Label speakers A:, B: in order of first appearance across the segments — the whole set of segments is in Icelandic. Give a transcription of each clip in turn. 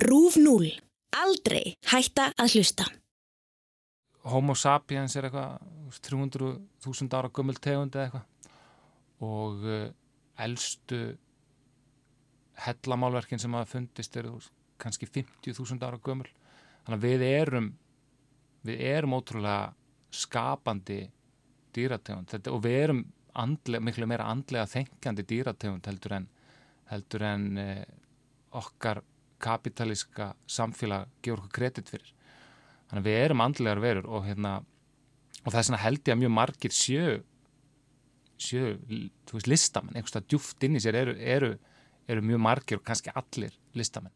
A: Rúf 0. Aldrei hætta að hlusta.
B: Homo sapiens er eitthvað 300.000 ára gömul tegund eða eitthvað og uh, eldstu hellamálverkin sem hafa fundist eru kannski 50.000 ára gömul þannig að við erum við erum ótrúlega skapandi dýrategund Þetta, og við erum andlega, miklu meira andlega þengjandi dýrategund heldur en, heldur en eh, okkar kapitalíska samfélag gefur okkur kredit fyrir. Þannig að við erum andlegar verur og, hérna, og það er svona held ég að mjög margir sjö sjö, þú veist, listamenn. Einhverstað djúft inn í sér eru, eru, eru mjög margir og kannski allir listamenn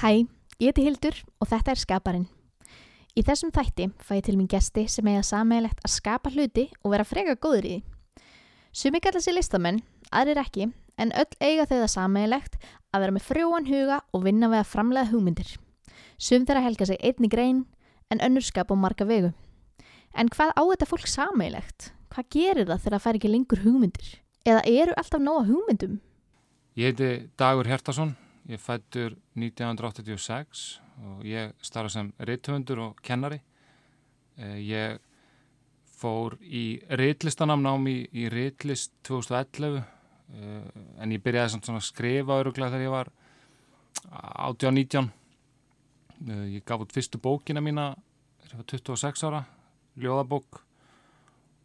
C: Hæ, ég heiti Hildur og þetta er Skaparinn. Í þessum þætti fæ ég til mín gesti sem eiga sammeilegt að skapa hluti og vera freka góður í því. Sumi kalla sér listamenn, aðrir ekki, en öll eiga þau það sammeilegt að vera með frjóan huga og vinna við að framlega hugmyndir. Sum þeirra helga sig einni grein en önnur skapa á marga vegu. En hvað á þetta fólk sammeilegt? Hvað gerir það þegar það fær ekki lengur hugmyndir? Eða eru alltaf nóga hugmyndum?
B: Ég heiti Dagur Hjertason Ég fættur 1986 og ég starfa sem reittöfundur og kennari. Eh, ég fór í reitlistanamn ám í, í reitlist 2011 en ég byrjaði svona að skrifa öruglega þegar ég var 18-19. Eh, ég gaf út fyrstu bókina mína ég var 26 ára, ljóðabók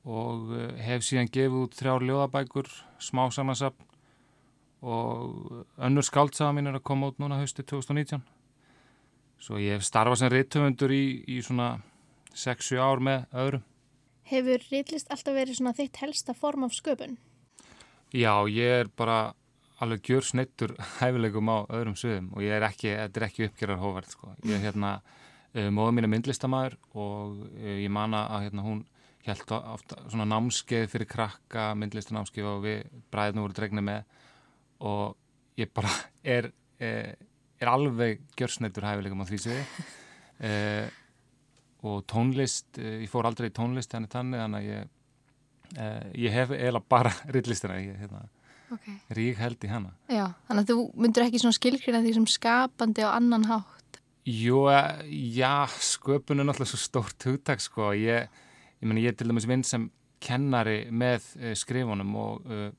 B: og eh, hef síðan gefið út þrjár ljóðabækur, smá samansapn og önnur skaldsaða mín er að koma út núna hausti 2019 svo ég hef starfað sem rittöfundur í, í svona 6-7 ár með öðrum
C: Hefur ritlist alltaf verið svona þitt helsta form af sköpun?
B: Já, ég er bara alveg gjör snittur hæfilegum á öðrum sögum og ég er ekki, þetta er ekki uppgerðar hóverð sko. ég er hérna, uh, móða mín er myndlistamæður og uh, ég manna að hérna hún held ofta svona námskeið fyrir krakka, myndlistanámskeið og við bræðinu voru dregna með og ég bara er, er, er alveg gjörsneitur hæfileikum á því séu eh, og tónlist, eh, ég fór aldrei í tónlist henni tanni þannig að ég, eh, ég hef eiginlega bara rillistina hérna, okay. rík held í hana.
C: Já, þannig að þú myndur ekki svona skilgrina því sem skapandi á annan hátt?
B: Jú, eh, já, sköpun er náttúrulega svo stórt hugtak sko, ég, ég menn ég til dæmis vinn sem kennari með uh, skrifunum og uh,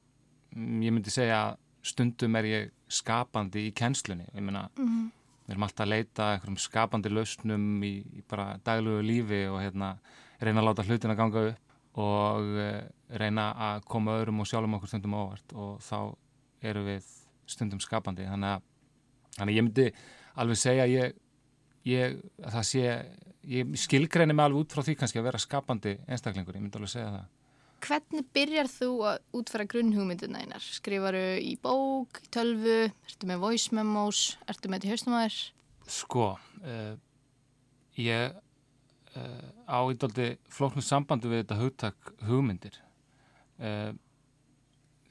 B: ég myndi segja að stundum er ég skapandi í kennslunni. Ég meina, mm -hmm. við erum alltaf að leita einhverjum skapandi lausnum í, í bara daglugu lífi og hérna reyna að láta hlutin að ganga upp og uh, reyna að koma öðrum og sjálfum okkur stundum ávart og þá eru við stundum skapandi. Þannig að, þannig að ég myndi alveg segja ég, ég að það sé, ég skilgreini mig alveg út frá því kannski að vera skapandi einstaklingur, ég myndi alveg segja það
C: Hvernig byrjar þú að útfæra grunnhugmynduna einar? Skrifaru í bók, í tölvu, ertu með voice memos, ertu með þetta í haustum að þér?
B: Sko, uh, ég uh, á ídaldi flóknu sambandi við þetta hugtak hugmyndir uh,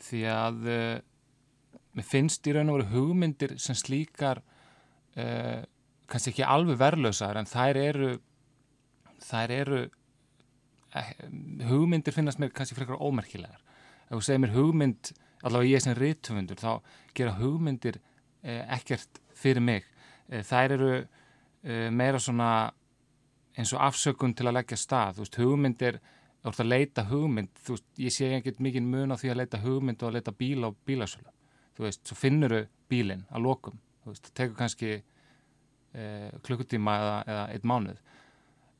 B: því að mér finnst í raun og veru hugmyndir sem slíkar kannski ekki alveg verðlösar en þær eru þær eru Eh, hugmyndir finnast mér kannski frekar ómerkilegar. Ef þú segir mér hugmynd allavega ég sem rítumundur þá gera hugmyndir eh, ekkert fyrir mig. Eh, þær eru eh, meira svona eins og afsökun til að leggja stað. Þú veist hugmyndir þú ert að leita hugmynd þú veist ég sé ekkert mikið mun á því að leita hugmynd og að leita bíl á bílasölu. Þú veist svo finnur þau bílinn að lokum. Þú veist það tekur kannski eh, klukkutíma eða, eða eitt mánuð. Eh,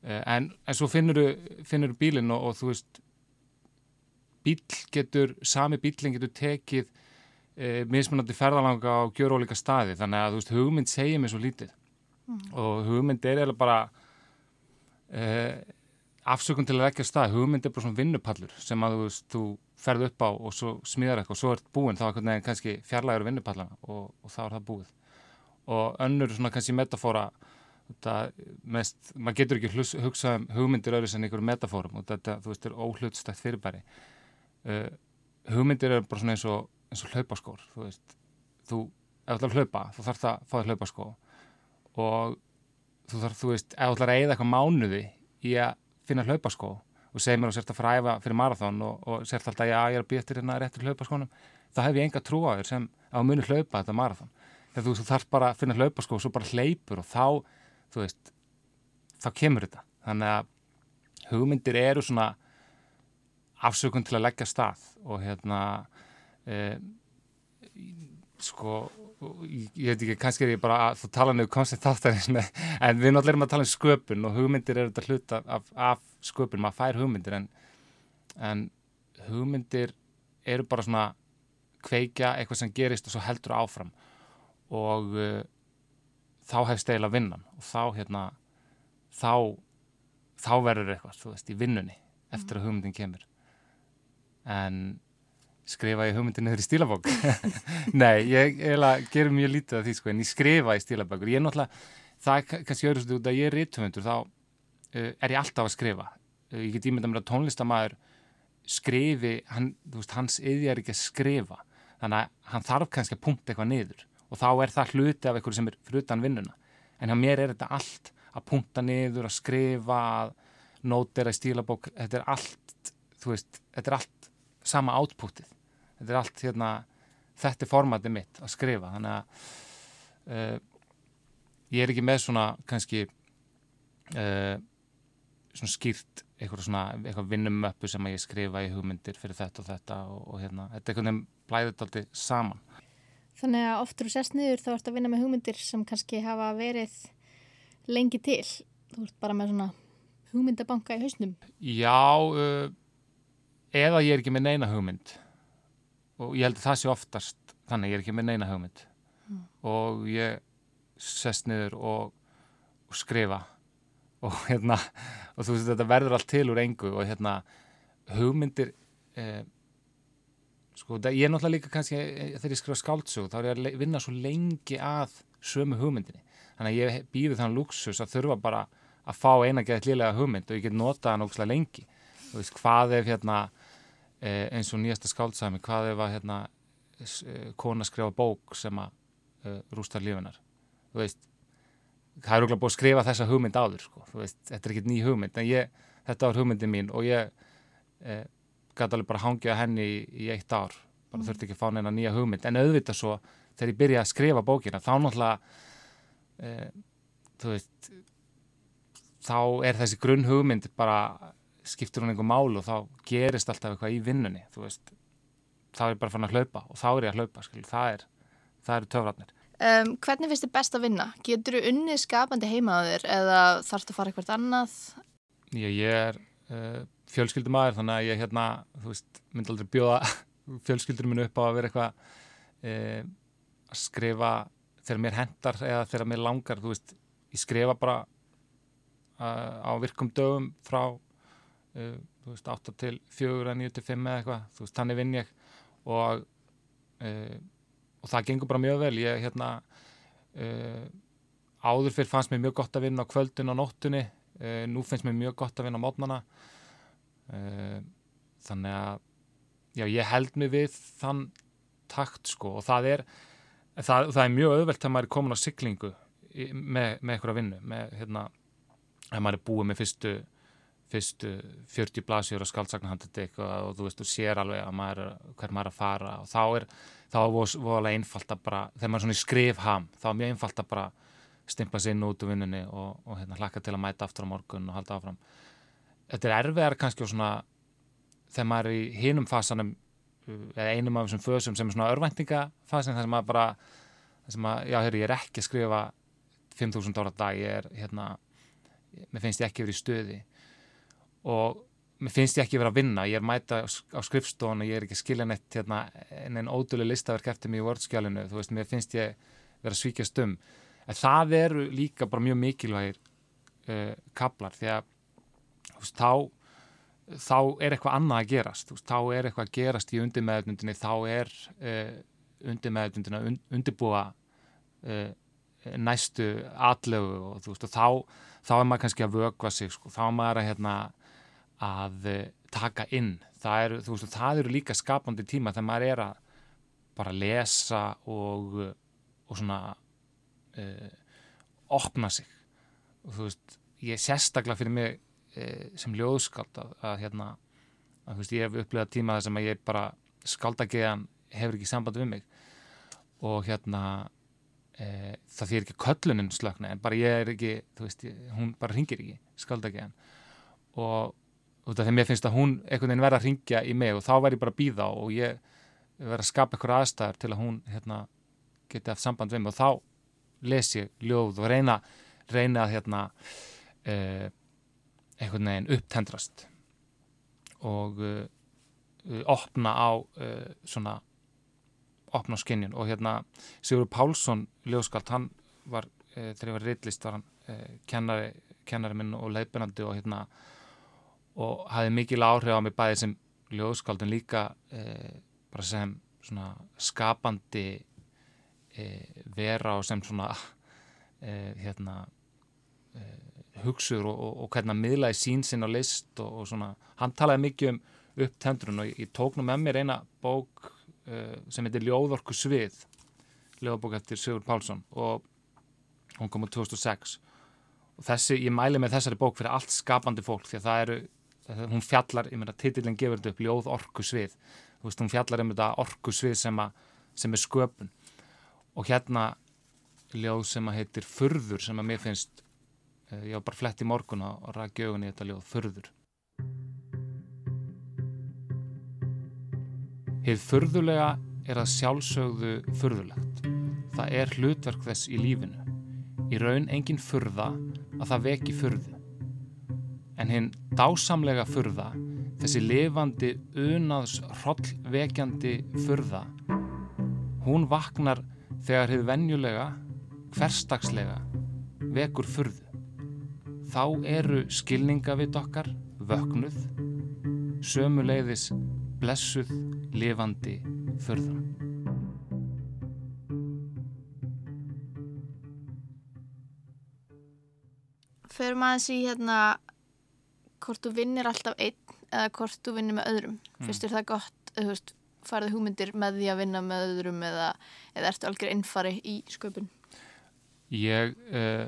B: en, en svo finnur þú bílinn og, og þú veist bíl getur, sami bílinn getur tekið e, mismunandi ferðalanga á gjörólika staði. Þannig að þú veist hugmynd segir mér svo lítið. Mm. og hugmynd er eða bara e, afsökun til að leggja stað, hugmynd er bara svona vinnupallur sem að þú veist, þú ferð upp á og svo smíðar eitthvað og svo ert búinn. Þá er kannski fjarlægur vinnupallana og, og þá er það búið. Og önnur svona kannski metafóra Mest, maður getur ekki hlus, hugsað um hugmyndir öðru sem einhverju metafórum og þetta, þú veist, er óhlutstækt fyrirbæri. Uh, hugmyndir er bara svona eins og, eins og hlaupaskór þú veist, þú ef þú ætlar að hlaupa, þú þarf það að fá þér hlaupa sko og þú þarf, þú veist, ef þú ætlar að eigða eitthvað mánuði í að finna hlaupa sko og segir mér og sért að fræfa fyrir marathón og, og sért alltaf, já, ég er að býja eftir hérna réttur hlaupa skónum, þá hef ég enga trú á þér sem á muni hlaupa þetta marathón þegar þú, þú þarf bara að finna hlaupa sko og svo bara hleypur og þá, þú veist þá kemur þetta, þannig að hugmyndir eru svona afsökun til að leggja stað og hérna e, sko ég, ég veit ekki, kannski er ég bara að þú tala niður koncept þáttarins en við náttúrulega erum að tala um sköpun og hugmyndir eru þetta hluta af, af sköpun, maður fær hugmyndir en, en hugmyndir eru bara svona kveikja eitthvað sem gerist og svo heldur áfram. Og uh, þá hefst eiginlega vinnan og þá hérna þá, þá verður eitthvað, þú veist, í vinnunni eftir að hugmyndin kemur. En skrifa ég hugmyndin niður í stílabók? Nei, ég eiginlega gerum mjög lítið af því sko, en ég skrifa í stílabókur ég er náttúrulega, það er kannski öðru út að ég er rítumundur, þá uh, er ég alltaf að skrifa, uh, ég get ímynda mér að tónlistamæður skrifi hann, veist, hans yði er ekki að skrifa. Þannig að hann þarf kannski að punkta eitthvað niður og þá er það hluti af eitthvað sem er frutan vinnuna, en hjá mér er þetta allt að punkta niður, að skrifa að nótera í stílabók þetta er allt, þú veist, þetta er allt sama átpútið þetta er allt hérna þetta er formatið mitt að skrifa. Þannig að uh, ég er ekki með svona kannski uh, svona skýrt eitthvað svona, eitthvað vinnumöppu sem að ég skrifa í hugmyndir fyrir þetta og þetta og, og hérna, þetta er einhvern veginn blæðið alltaf saman
C: Þannig að oftur og sest niður þá ert að vinna með hugmyndir sem kannski hafa verið lengi til. Þú ert bara með svona hugmyndabanka í hausnum.
B: Já uh, eða ég er ekki með neina hugmynd. Og ég held að það sé oftast þannig ég er ekki með neina hugmynd. Mm. og ég sest niður og, og skrifa. Og hérna og þú veist þetta verður allt til úr engu og hérna hugmyndir eh, sko ég er náttúrulega líka kannski eh, þegar ég skrifa skáldsög þá er ég að vinna svo lengi að sömu hugmyndinni. Þannig að ég býði þann luxus að þurfa bara að fá eina geðt liðlega hugmynd og ég get notað hann ógslag lengi. Þú veist hvað ef hérna eh, eins og nýjasta skáldsami hvað ef að hérna, eh, kona skrifa bók sem að eh, rústa lífinar þú veist það er okkur búið að skrifa þessa hugmynd áður sko. veist, þetta er ekkert ný hugmynd en ég, þetta var hugmyndin mín og ég eh, gæti alveg bara hangið henni í, í eitt ár bara mm. þurfti ekki að fá neina nýja hugmynd en auðvitað svo þegar ég byrja að skrifa bókina þá náttúrulega eh, þú veist þá er þessi grunn hugmynd bara skiptur hún einhver mál og þá gerist alltaf eitthvað í vinnunni veist, þá er ég bara fann að hlaupa og þá er ég að hlaupa skil, það er, er töfratnir
C: um, Hvernig finnst þið best að vinna? Getur þú unnið skapandi heima á þér eða þarfst að fara eitthvað annað?
B: Já, ég er uh, fjölskyldumæður þannig að ég hérna, veist, myndi aldrei bjóða fjölskyldur minn upp á að vera eitthvað uh, að skrifa þegar mér hendar eða þegar mér langar, veist, ég skrifa bara uh, á virkum dögum frá uh, veist, 8 til 4, 9 til 5 eða eitthvað, þannig vinn ég. Og uh, og það gengur bara mjög vel, ég hérna uh, áður fyrir fannst mér mjög gott að vinna á kvöldin og nóttunni, nú finnst mér mjög gott að vinna á mótnana þannig að já, ég held mig við þann takt sko og það er það, það er mjög auðvelt að maður er komin á syklingu með, með eitthvað að vinna með hérna, að maður er búið með fyrstu fyrstu 40 blasjur og skaldsagnahandið og þú veist, þú sér alveg að maður, hver maður er að fara og þá er það voðalega einfalt að bara, þegar maður er svona í skrifham þá er mjög einfalt að bara stimpa sér inn út úr vinnunni og, og hérna hlaka til að mæta aftur á morgun og halda áfram Þetta er erfiðar kannski og svona þegar maður er í hinum fasanum eða einum af þessum fösum sem er svona örvæntingafasin þar sem maður bara sem maður, já, hér, ég er ekki að skrifa 5.000 ára dag, ég er hérna, mér finnst ég ekki verið í stöði og mér finnst ég ekki verið að vinna, ég er mæta á skrifstofun og ég er ekki að skilja neitt hérna, en einn ódölu listaverk eftir mig í vörðskjálinu, þú veist, mér finnst ég verið að svíkjast um, en það eru líka bara mjög mikilvægir uh, kablar, því að veist, þá, þá er eitthvað annað að gerast, veist, þá er eitthvað að gerast í undirmeðundinni, þá er uh, undirmeðundina und, undirbúa uh, næstu atlögu og þú veist, og þá, þá er maður kannski að vögva sig, sko, þá er maður að hérna að eh, taka inn. Það eru, veist, það eru líka skapandi tíma þegar maður er að bara lesa og og svona uh, opna sig. Og þú veist, ég sérstaklega fyrir mig sem ljóðskald að, að hérna, að veist, ég hef upplegað tíma þar sem ég bara skaldageðan hefur ekki samband við mig. Og hérna uh, það fyrir ekki köllunin slökna en bara ég er ekki, þú veist, ég, hún bara ringir ekki skaldageðan og af því að mér finnst að hún einhvern veginn verða að ringja í mig og þá verð ég bara að býða og ég verð að skapa eitthvað aðstæðar til að hún hérna, geti haft samband við mig. Og þá les ég ljóð og reyna, reyna að hérna, eh, einhvern veginn upptendrast og eh, opna á eh, svona opna á skinnjun og hérna Sigur Pálsson ljóðskald, hann var eh, þegar ég var reitlist var hann eh, kennari, kennari minn og leifinandi og hérna og hafði mikil áhrif á mig bæði sem ljóðskaldun líka eh, bara sem svona skapandi vera og sem svona hérna hugsuður og, og, og hvernig að miðlaði sín sinn á list og, og svona. Hann talaði mikið um upptendrun og ég tók nú með mér eina bók sem heitir Ljóðorku svið ljóðbók eftir Sigur Pálsson og hún kom á 2006 og þessi, ég mæli með þessari bók fyrir allt skapandi fólk því að það eru hún fjallar, ég meina titillin gefur þetta upp ljóð orku svið, þú veist hún fjallar um þetta orku svið sem, a, sem er sköpun. Og hérna ljóð sem að heitir Furður sem að mér finnst ég var bara flett í morgun og ræði gögun í þetta ljóð Furður. Hið furðulega er að sjálfsögðu furðulegt. Það er hlutverk þess í lífinu. Í raun engin furða að það veki furðu. En hinn dásamlega furða, þessi lifandi, unaðs, hrollvekjandi furða, hún vaknar þegar hefur venjulega, hverstagslega, vekur furðu. Þá eru skilningavitt okkar, vöknuð, sömuleiðis, blessuð, lifandi furða.
C: Förum aðeins í hérna hvort þú vinnir alltaf einn eða hvort þú vinnir með öðrum mm. fyrst er það gott, þú veist, farið hugmyndir með því að vinna með öðrum eða, eða ertu algjör innfari í sköpun?
B: Ég uh,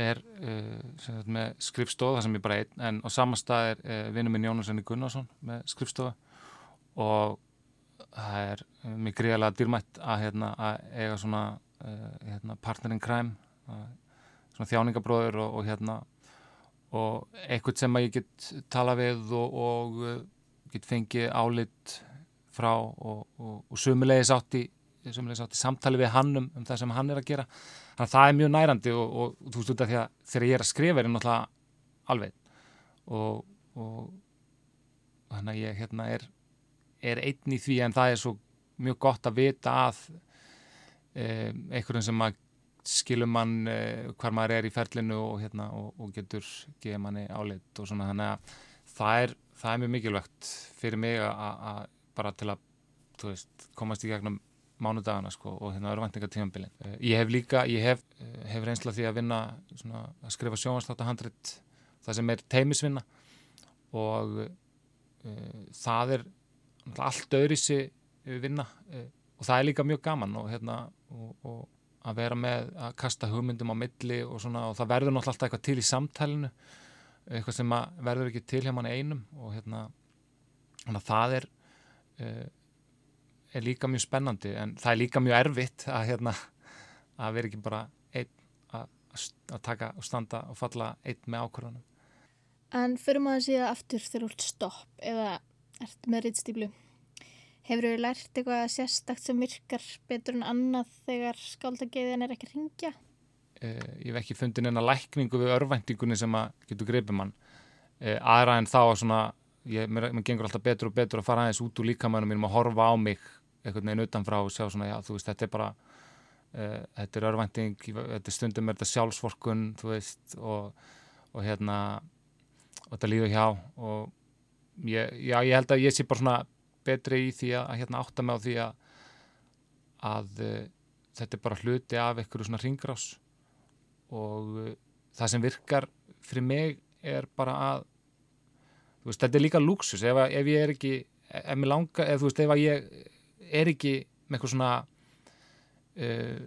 B: er uh, með skrifstofa sem ég bara einn en á samastað er uh, vinnum minn Jónasson Gunnarsson með skrifstofa og það er mjög gríðarlega dýrmætt að, hérna, að eiga svona hérna, partner in crime svona þjáningabróður og, og hérna og eitthvað sem ég get tala við og, og uh, get fengið álit frá og, sumulegis átti, átti samtali við hann um, um það sem hann er að gera. Þannig að það er mjög nærandi og þú veist út af því að þegar ég er að skrifa er ég náttúrulega alveg. Og þannig að ég hérna er, er einn í því en það er svo mjög gott að vita að um, einhverjum sem að skilum mann uh, hvar maður er í ferlinu og, hérna, og, og getur geða manni áleitt og svona. Þannig að það er, það er mjög mikilvægt fyrir mig að bara til að veist, komast í gegnum mánudagana sko, og hérna örvæntingatímanbilin. Uh, ég hef líka, ég hef, uh, hef reynsla því að vinna svona, að skrifa sjónvarsláttahandrit það sem er teimisvinna og það er allt öðri sér vinna og það er líka mjög gaman og hérna og, og að vera með að kasta hugmyndum á milli og, svona, og það verður náttúrulega alltaf eitthvað til í samtælinu eitthvað sem verður ekki til hjá manni einum og hérna það er uh, er líka mjög spennandi en það er líka mjög erfitt að hérna að vera ekki bara einn að, að taka og standa og falla einn með ákvörðunum
C: En fyrir maður síðan aftur þegar þú ert stopp eða ert með rittstýplu Hefur þú lært eitthvað sérstakt sem virkar betur en annað þegar skáldagiðin er ekki að ringja?
B: Eh, ég hef ekki fundin enna lækningu við örvæntingunni sem að getur greipið mann. Eh, aðra en þá svona, ég, mér, mér gengur alltaf betur og betur að fara aðeins út úr líkamænum mínum og horfa á mig einhvern veginn utanfrá og sjá svona, já, þú veist, þetta er bara, eh, þetta er örvænting, þetta er stundum er þetta sjálfsvorkun, þú veist, og, og hérna, og þetta líður hjá og ég, já, ég held að ég sé bara svona betri í því að, hérna, átta mig á því að, að uh, þetta er bara hluti af einhverju svona ringrás og uh, það sem virkar fyrir mig er bara að veist, þetta er líka luxus ef, ef ég er ekki ef, langa, ef, veist, ef ég er ekki með eitthvað svona uh,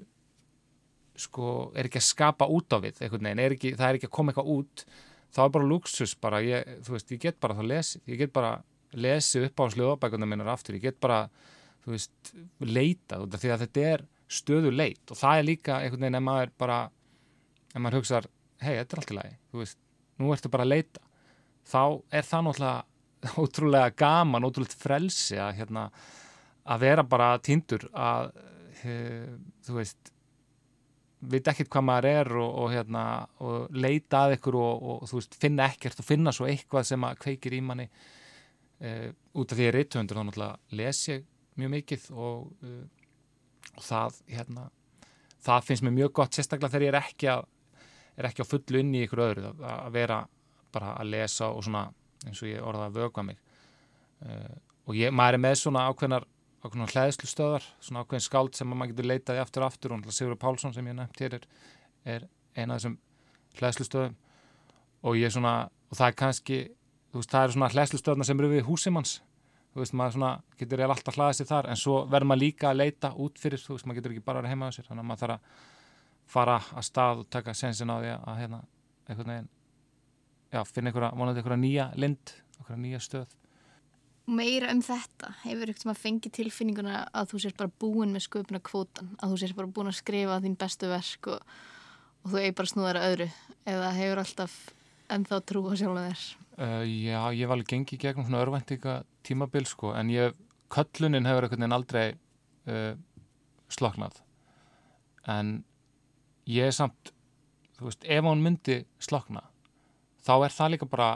B: sko, er ekki að skapa út á við einhvern veginn, er ekki, það er ekki að koma eitthvað út þá er bara luxus bara, ég, þú veist, ég get bara þá lesið, ég get bara lesið upp á sljóðabækuna minnar aftur, ég get bara þú veist, leitað út af því að þetta er stöðu leit og það er líka einhvern veginn ef maður bara ef maður hugsaður, hei, þetta er allt í lagi þú veist, nú ertu bara að leita. Þá er það náttúrulega ótrúlega gaman, ótrúlega frelsi að hérna, að vera bara tindur að hef, þú veist veit ekkert hvað maður er og, og, hérna, og leita að ykkur og, og þú veist, finna ekkert og finna svo eitthvað sem að kveikir í manni. Uh, út af því að reythöndur þá náttúrulega les ég mjög mikið og uh, það hérna, það finnst mér mjög gott sérstaklega þegar ég er ekki að er ekki á fullu inn í ykkur öðru að, að vera bara að lesa og svona eins og ég orðaði að vögva mig. Uh, og ég, maður er með svona ákveðnar ákveðnar hlæðslu stöðar, svona ákveðin skáld sem maður getur leitaði aftur og aftur og Sigur Pálsson sem ég nefnt hér er, er eina af þessum hlæðslu stöðum og ég svona, og það er kannski þú veist, það eru svona hlæðslu stöðna sem eru við húsimanns, þú veist, maður svona getur ég alltaf hlæðið sér þar, en svo verður maður líka að leita út fyrir, þú veist, maður getur ekki bara að heima á sér, þannig að maður þarf að fara að stað og taka sensin á því að hérna, einhvern veginn já, finna einhverja, vonandi einhverja nýja lind, einhverja nýja stöð
C: meira um þetta? Hefur ykkur sem að fengi tilfinninguna að þú sést bara búin með sköpuna kvótan að þú sést bara búin að skrifa þín bestu verk og, og þú eigi bara snúðara öðru? Eða hefur alltaf ennþá trú á sjálf þér?
B: Uh, Já, ég var alveg gengið gegnum svona örvæntinga tímabil sko, en ég köllunin hefur einhvern veginn aldrei uh, sloknað en ég er samt þú veist, ef hún myndi slokna þá er það líka bara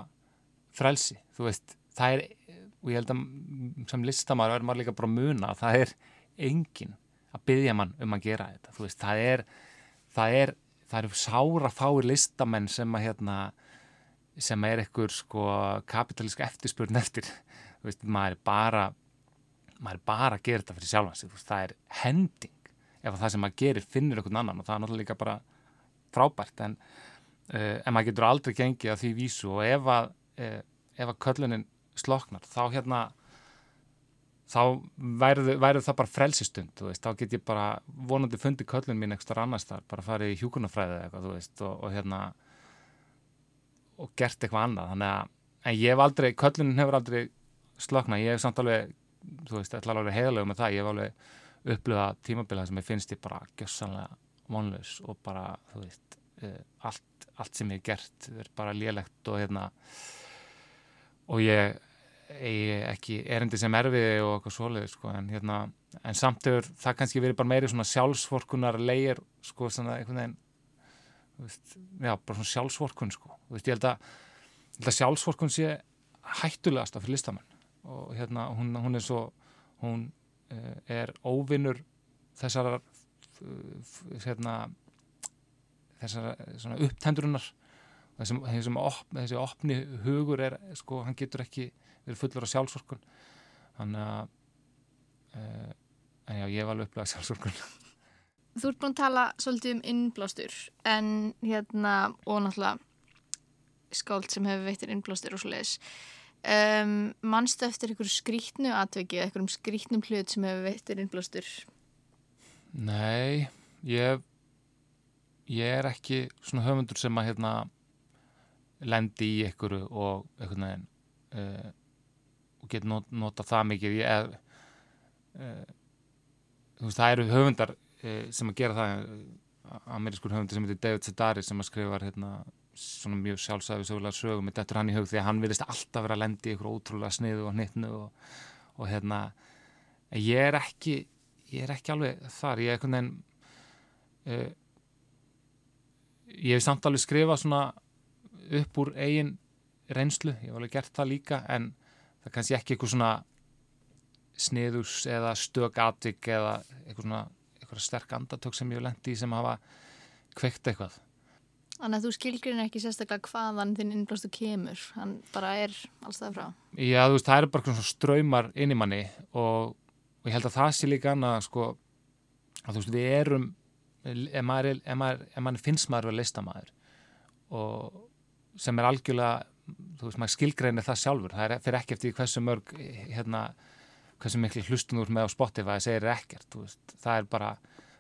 B: frelsi, þú veist, það er og ég held að sem listamæður er maður líka bara muna að það er engin að byggja mann um að gera þetta. Veist, það er það er, það eru sára fáir listamenn sem að hérna sem er ekkur sko kapitalísk eftirspurn eftir. Veist, maður er bara maður er bara að gera þetta fyrir sjálfansi það er hending ef það sem maður gerir finnir einhvern annan og það er náttúrulega líka bara frábært. En, uh, en maður getur aldrei gengið að því vísu og ef að, uh, ef að köllunin sloknar þá hérna þá væru það bara frelsistund veist, þá get ég bara vonandi fundið köllun mín ekstra annars þar, bara farið í hjúkunarfræði eitthvað, veist, og, og hérna og gert eitthvað annað. Þannig að, en ég hef aldrei, köllunin hefur aldrei sloknað, ég hef samt alveg þú veist, ætla alveg heiðalegu með það. Ég hef alveg upplöðað tímabilið sem ég finnst ég bara gjössanlega vonlaus og bara, þú veist uh, allt, allt sem ég hef gert er bara lélegt og hérna og ég ekki erindi sem erfiði og eitthvað svoleið sko, en, hérna, en samt hefur það kannski verið bara meiri svona sjálfsvorkunar leir sko, svona einhvern veginn veist, já, bara svona sjálfsvorkun sko, veist, ég held að, held að sjálfsvorkun sé hættulegast af fyrir listamann og hérna hún, hún er svo hún uh, er óvinnur þessar hérna þessar upptendurinnar þessum, þessum op, þessi opni hugur er, sko, hann getur ekki verið fullur af sjálfsorkun. Þannig að uh, en já, ég var alveg upplegað sjálfsorkun.
C: Þú ert búin að tala svolítið um innblástur en hérna og náttúrulega skáld sem hefur veitir innblástur og svo leiðis um, mannstu eftir einhverju skrítnu atveki eða einhverjum skrítnum hlut sem hefur veitir innblástur?
B: Nei ég ég er ekki svona höfundur sem að hérna lendi í einhverju og einhvern veginn uh, og getur not, nota það mikið. Ég, uh, veist, það eru höfundar uh, sem að gera það amerískur höfundur sem heitir David Sedari sem að skrifa hérna, svona mjög sjálfsæfi sögulega sögum þetta hann í hug því að hann vilist alltaf vera að lendi í einhverju ótrúlega sniðu og hnittnu og, og hérna ég er ekki ég er ekki alveg þar. Ég er einhvern veginn ég hef samt alveg skrifað svona upp úr eigin reynslu, ég hef alveg gert það líka en það kannski ekki eitthvað svona sniðus eða stök atvik eða eitthvað svona eitthvað sterk andatök sem ég lendi í sem hafa kveikt eitthvað
C: Þannig að þú skilgrin ekki sérstaklega hvaðan þinn innblástu kemur, hann bara er allstað frá.
B: Já, þú veist, það eru bara svona ströymar inn í manni og, og ég held að það sé líka annað sko, að þú veist, við erum ef maður, er, maður, maður finnst maður að leista maður og sem er algjörlega þú veist, maður skilgreinir það sjálfur. Það er, fyrir ekki eftir hversu mörg hérna, hversu miklu hlustunur með á Spotify segir ekkert, veist, það er bara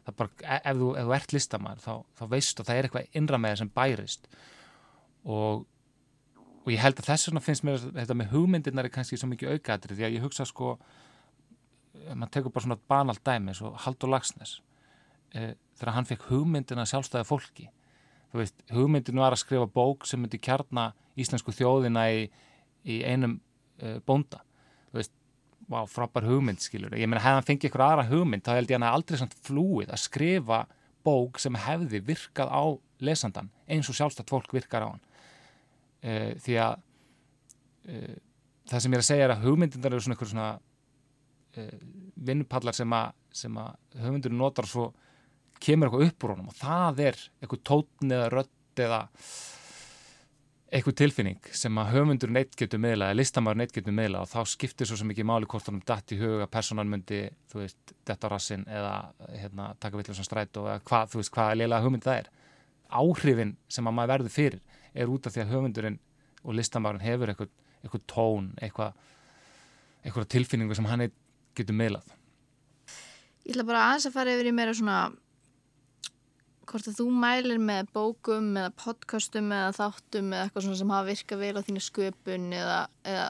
B: það er bara, e- ef þú, ef þú ert listamæður þá, þá veistu að það er eitthvað innra með þér sem bærist. Og, og ég held að þess vegna finnst mér þetta með hugmyndirnar er kannski svo mikið aukaðri því að ég hugsa sko maður tekur bara svona banalt dæmi svo Haldur Lagsnes e, þegar hann fekk hugmyndina sjálfstæði fólki. Þú veist, hugmyndin var að skrifa bók sem myndi kjarna íslensku þjóðina í, í einum e, bónda. Þú veist, vá, frábær hugmynd skilur, ég meina hefði hann fengið ykkur aðra hugmynd þá held ég hann aldrei samt flúið að skrifa bók sem hefði virkað á lesandan eins og sjálfstætt fólk virkar á hann. E, því að e, það sem ég er að segja er að hugmyndindar eru svona ykkur svona vinnupallar sem að, að hugmyndurinn notar svo kemur eitthvað upp úr honum og það er eitthvað tótn eða rött eða eitthvað tilfinning sem að höfundur neitt getur meðla eða listamæður neitt getur meðla og þá skiptir svo ekki máli hvort hann dætt í huga personan myndi, þú veist, detta rassin eða hérna, taka vilja sem stræt og hvað, þú veist, hvaða leila hugmynd það er. Áhrifin sem að maður verður fyrir er út af því að höfundurinn og listamæðurinn hefur eitthvað, eitthvað tón eitthvað, eitthvað tilfinningu sem hann getur meðlað
C: Ég ætla bara aðeins að fara yfir í meira svona hvort að þú mælir með bókum eða podcastum eða þáttum eða eitthvað svona sem hafa virkað vel á þínu sköpun eða, eða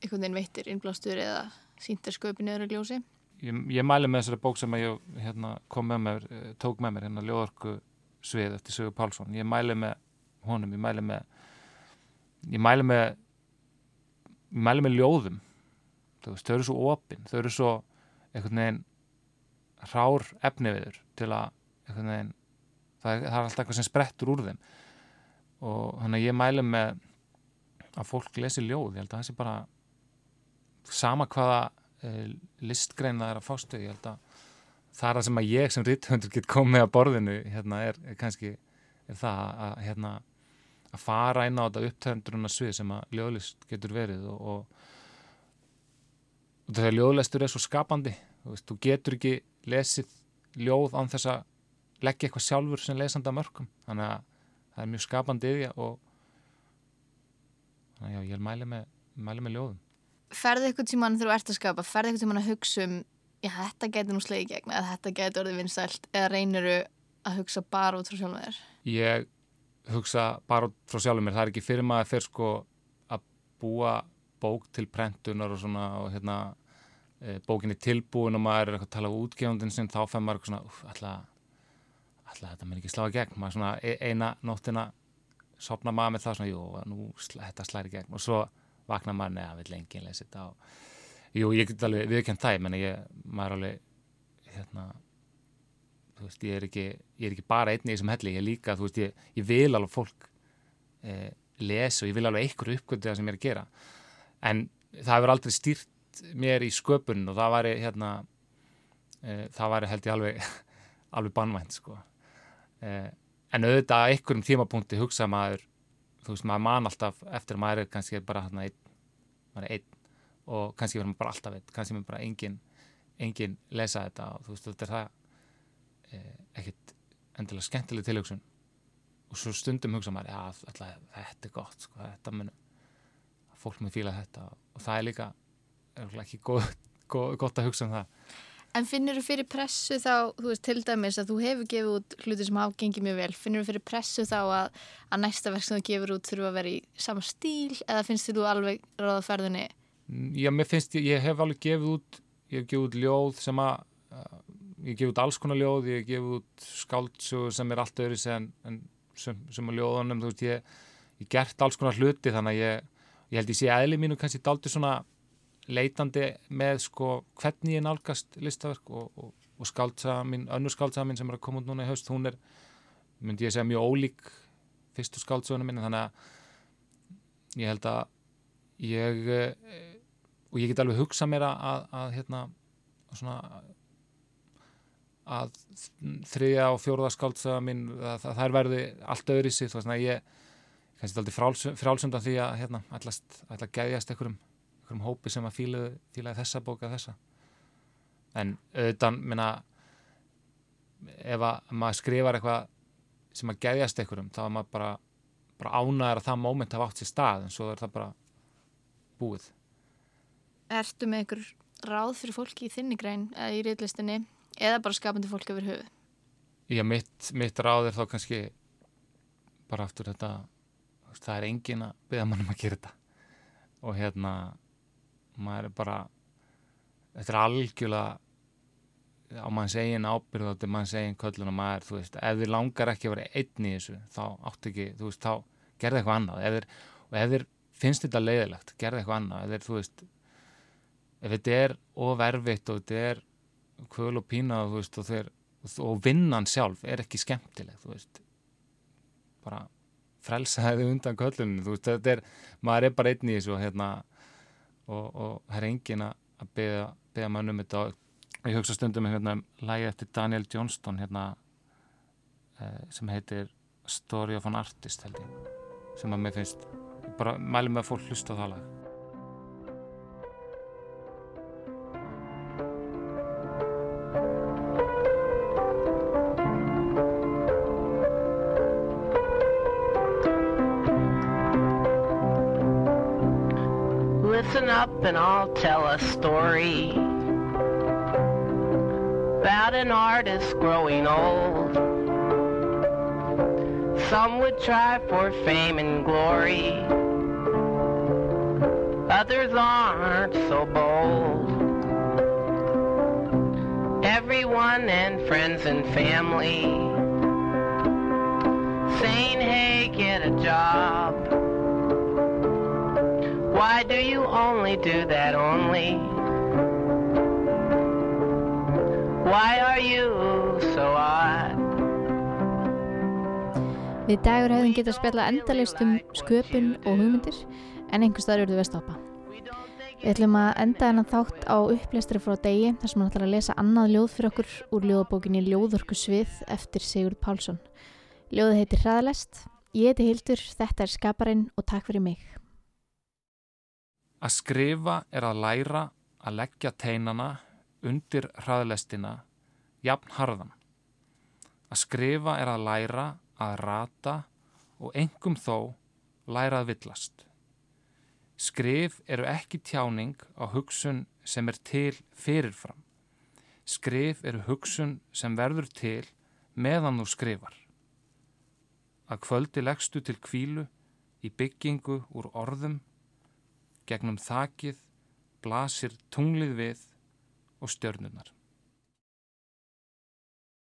C: einhvern veginn veittir innblástur eða síntar sköpun eða gljósi
B: Ég, ég mæli með þessari bók sem ég hérna, kom með mér, eh, tók með mér hérna Ljóðorku svið eftir Sigur Pálsson. Ég mæli með honum, ég mæli með ég mæli með ég mæli með ljóðum. Þau, þau eru svo opinn, þau eru svo einhvern veginn rár efniviður til að einhvern veginn það það er alltaf eitthvað sem sprettur úr þeim. Og þannig að ég mælu með að fólk lesi ljóð. Ég held að það sé bara sama hvaða e, listgrein það er að fástu ég held að það er það sem að ég sem ríthundur get komið að borðinu hérna er, er kannski er það að, hérna, að fara inn á þetta upptönduruna svið sem að ljóðlist getur verið. Og, og, og þegar ljóðlistur er svo skapandi þú, veist, þú getur ekki lesið ljóð án þess að leggja eitthvað sjálfur sem lesanda mörgum þannig að það er mjög skapandi yfir og þannig að já, ég mæli með, mæli með ljóðum.
C: Ferði eitthvað tíman þegar þú ert að skapa ferði eitthvað tíman að hugsa um já, þetta getur nú slegið gegn eða þetta getur orðið vinsælt eða reyniru að hugsa bara út frá sjálfum þér?
B: Ég hugsa bara út frá sjálfum mér. Það er ekki fyrir maður fyrir sko að búa bók til prentunar og svona og hérna e, bókinni tilbúin og maður er eitthvað að tala á útgefundin sin þá fenn maður eitthvað svona uff, alltaf alltaf þetta mér ekki slá í gegn. Maður svona e, eina nóttina sopna maður með það svona, jú, nú þetta slæri gegn. Og svo vakna maður neða við lengi lesi þetta og jú, ég get alveg viðkjönd það, menn ég maður alveg hérna þú veist, ég er ekki, ég er ekki bara einni í þessum helli, ég er líka, þú veist, ég, ég vil alveg fólk eh, lesa og ég vil alveg einhverju uppgöndu það sem ég er að gera. En það hefur aldrei stýrt mér í sköpun og það væri hérna eh, það væri held ég alveg alveg bannvænt sko en auðvitað að einhverjum tímapunkti hugsa maður, þú veist, maður man alltaf eftir að maður er kannski bara hérna einn maður er einn og kannski verður maður bara alltaf einn, kannski verður bara engin engin lesa þetta og þú veist, þetta er það eh, ekkit endilega skemmtileg tilhugsun. Og svo stundum hugsa maður, já, alltaf, þetta er gott sko, þetta mun fólk mun fíla þetta og það er líka er ekki góð, góð, gott að hugsa um það
C: En finnir þú fyrir pressu þá, þú veist, til dæmis að þú hefur gefið út hluti sem hafa gengið mjög vel, finnir þú fyrir pressu þá að, að næsta verk sem þú gefur út þurfa að vera í sama stíl eða finnst þú alveg ráða ferðinni?
B: Já, mér finnst, ég, hef alveg gefið út, ég hef gefið út ljóð sem að, ég hef gefið út alls konar ljóð, ég hef gefið út skáldsögur sem er allt öðru sem, sem, sem að ljóðunum, þú veist, ég, ég gert alls konar hluti þannig að ég, ég held ég sé aðli leitandi með sko hvernig ég nálgast listaverk og, og, og skáltsaða mín, önnur skáltsaða mín sem er að koma út núna í haust, hún er, myndi ég segja, mjög ólík fyrstu skáltsaðunum mín, þannig að ég held að ég og ég get alveg hugsað mér að, að hérna, svona að þriðja og fjóruða skáltsaða mín, að, að þær verði allt öðri sér, þannig að ég kannski aldrei frálsöndan því að hérna, allast, allast gæðjast einhverjum einhverjum hópi sem að fílaði þessa bóka þessa. En auðvitað minna ef að maður skrifar eitthvað sem að geðjast einhverjum þá er maður bara, bara ánæður að það móment hafa átt sér stað en svo er það bara búið.
C: Ertu með einhver ráð fyrir fólki í þinni grein eða í reillistinni eða bara skapandi fólk yfir höfuð?
B: Já, mitt, mitt ráð er þá kannski bara aftur þetta það er engin að byggja mann um að gera þetta. Og hérna maður er bara þetta er algjörlega á manns eigin ábyrð og þetta er manns eigin köllun og maður, þú veist, ef þið langar ekki að vera einn í þessu, þá átt ekki þú veist, þá gerði eitthvað annað. Ef þið, og ef þið finnst þetta leiðilegt, gerði eitthvað annað. Ef þið, þú veist ef þetta er ofervitt og þetta er kvöl og pína og, veist, og, þeir, og vinnan sjálf er ekki skemmtileg, þú veist bara frelsaði undan köllunum, þú veist, þetta er maður er bara einn í þessu hérna, og, og það er engin að beða mann um þetta. Og ég hugsa stundum um hérna, lægi eftir Daniel Johnston hérna, eh, sem heitir Story of an Artist held ég, sem að mér finnst bara mælum með að fólk hlusta á það lag
D: Listen up and I'll tell a story about an artist growing old. Some would try for fame and glory, others aren't so bold. Everyone and friends and family saying, hey, get a job. Why do you only do that only? Why are you so odd?
C: Við dagur hefðum getað spjalla endalist um sköpun og hugmyndir en einhvers staður eruðu við að stoppa. Við ætlum að enda hennan þátt á upplæstri frá degi þar sem hann ætlar að lesa annað ljóð fyrir okkur úr ljóðabókinni Ljóðorku svið eftir Sigurd Pálsson. Ljóðið heitir Hraðalest. Ég heiti Hildur, þetta er Skaparinn og takk fyrir mig.
B: Að skrifa er að læra að leggja teinana undir hraðlestina jafn harðan. Að skrifa er að læra að rata og engum þó læra að villast. Skrif eru ekki tjáning á hugsun sem er til fyrirfram. Skrif eru hugsun sem verður til meðan þú skrifar. Að kvöldi leggstu til kvílu í byggingu úr orðum Gegnum þakið blasir tunglið við og stjörnunar.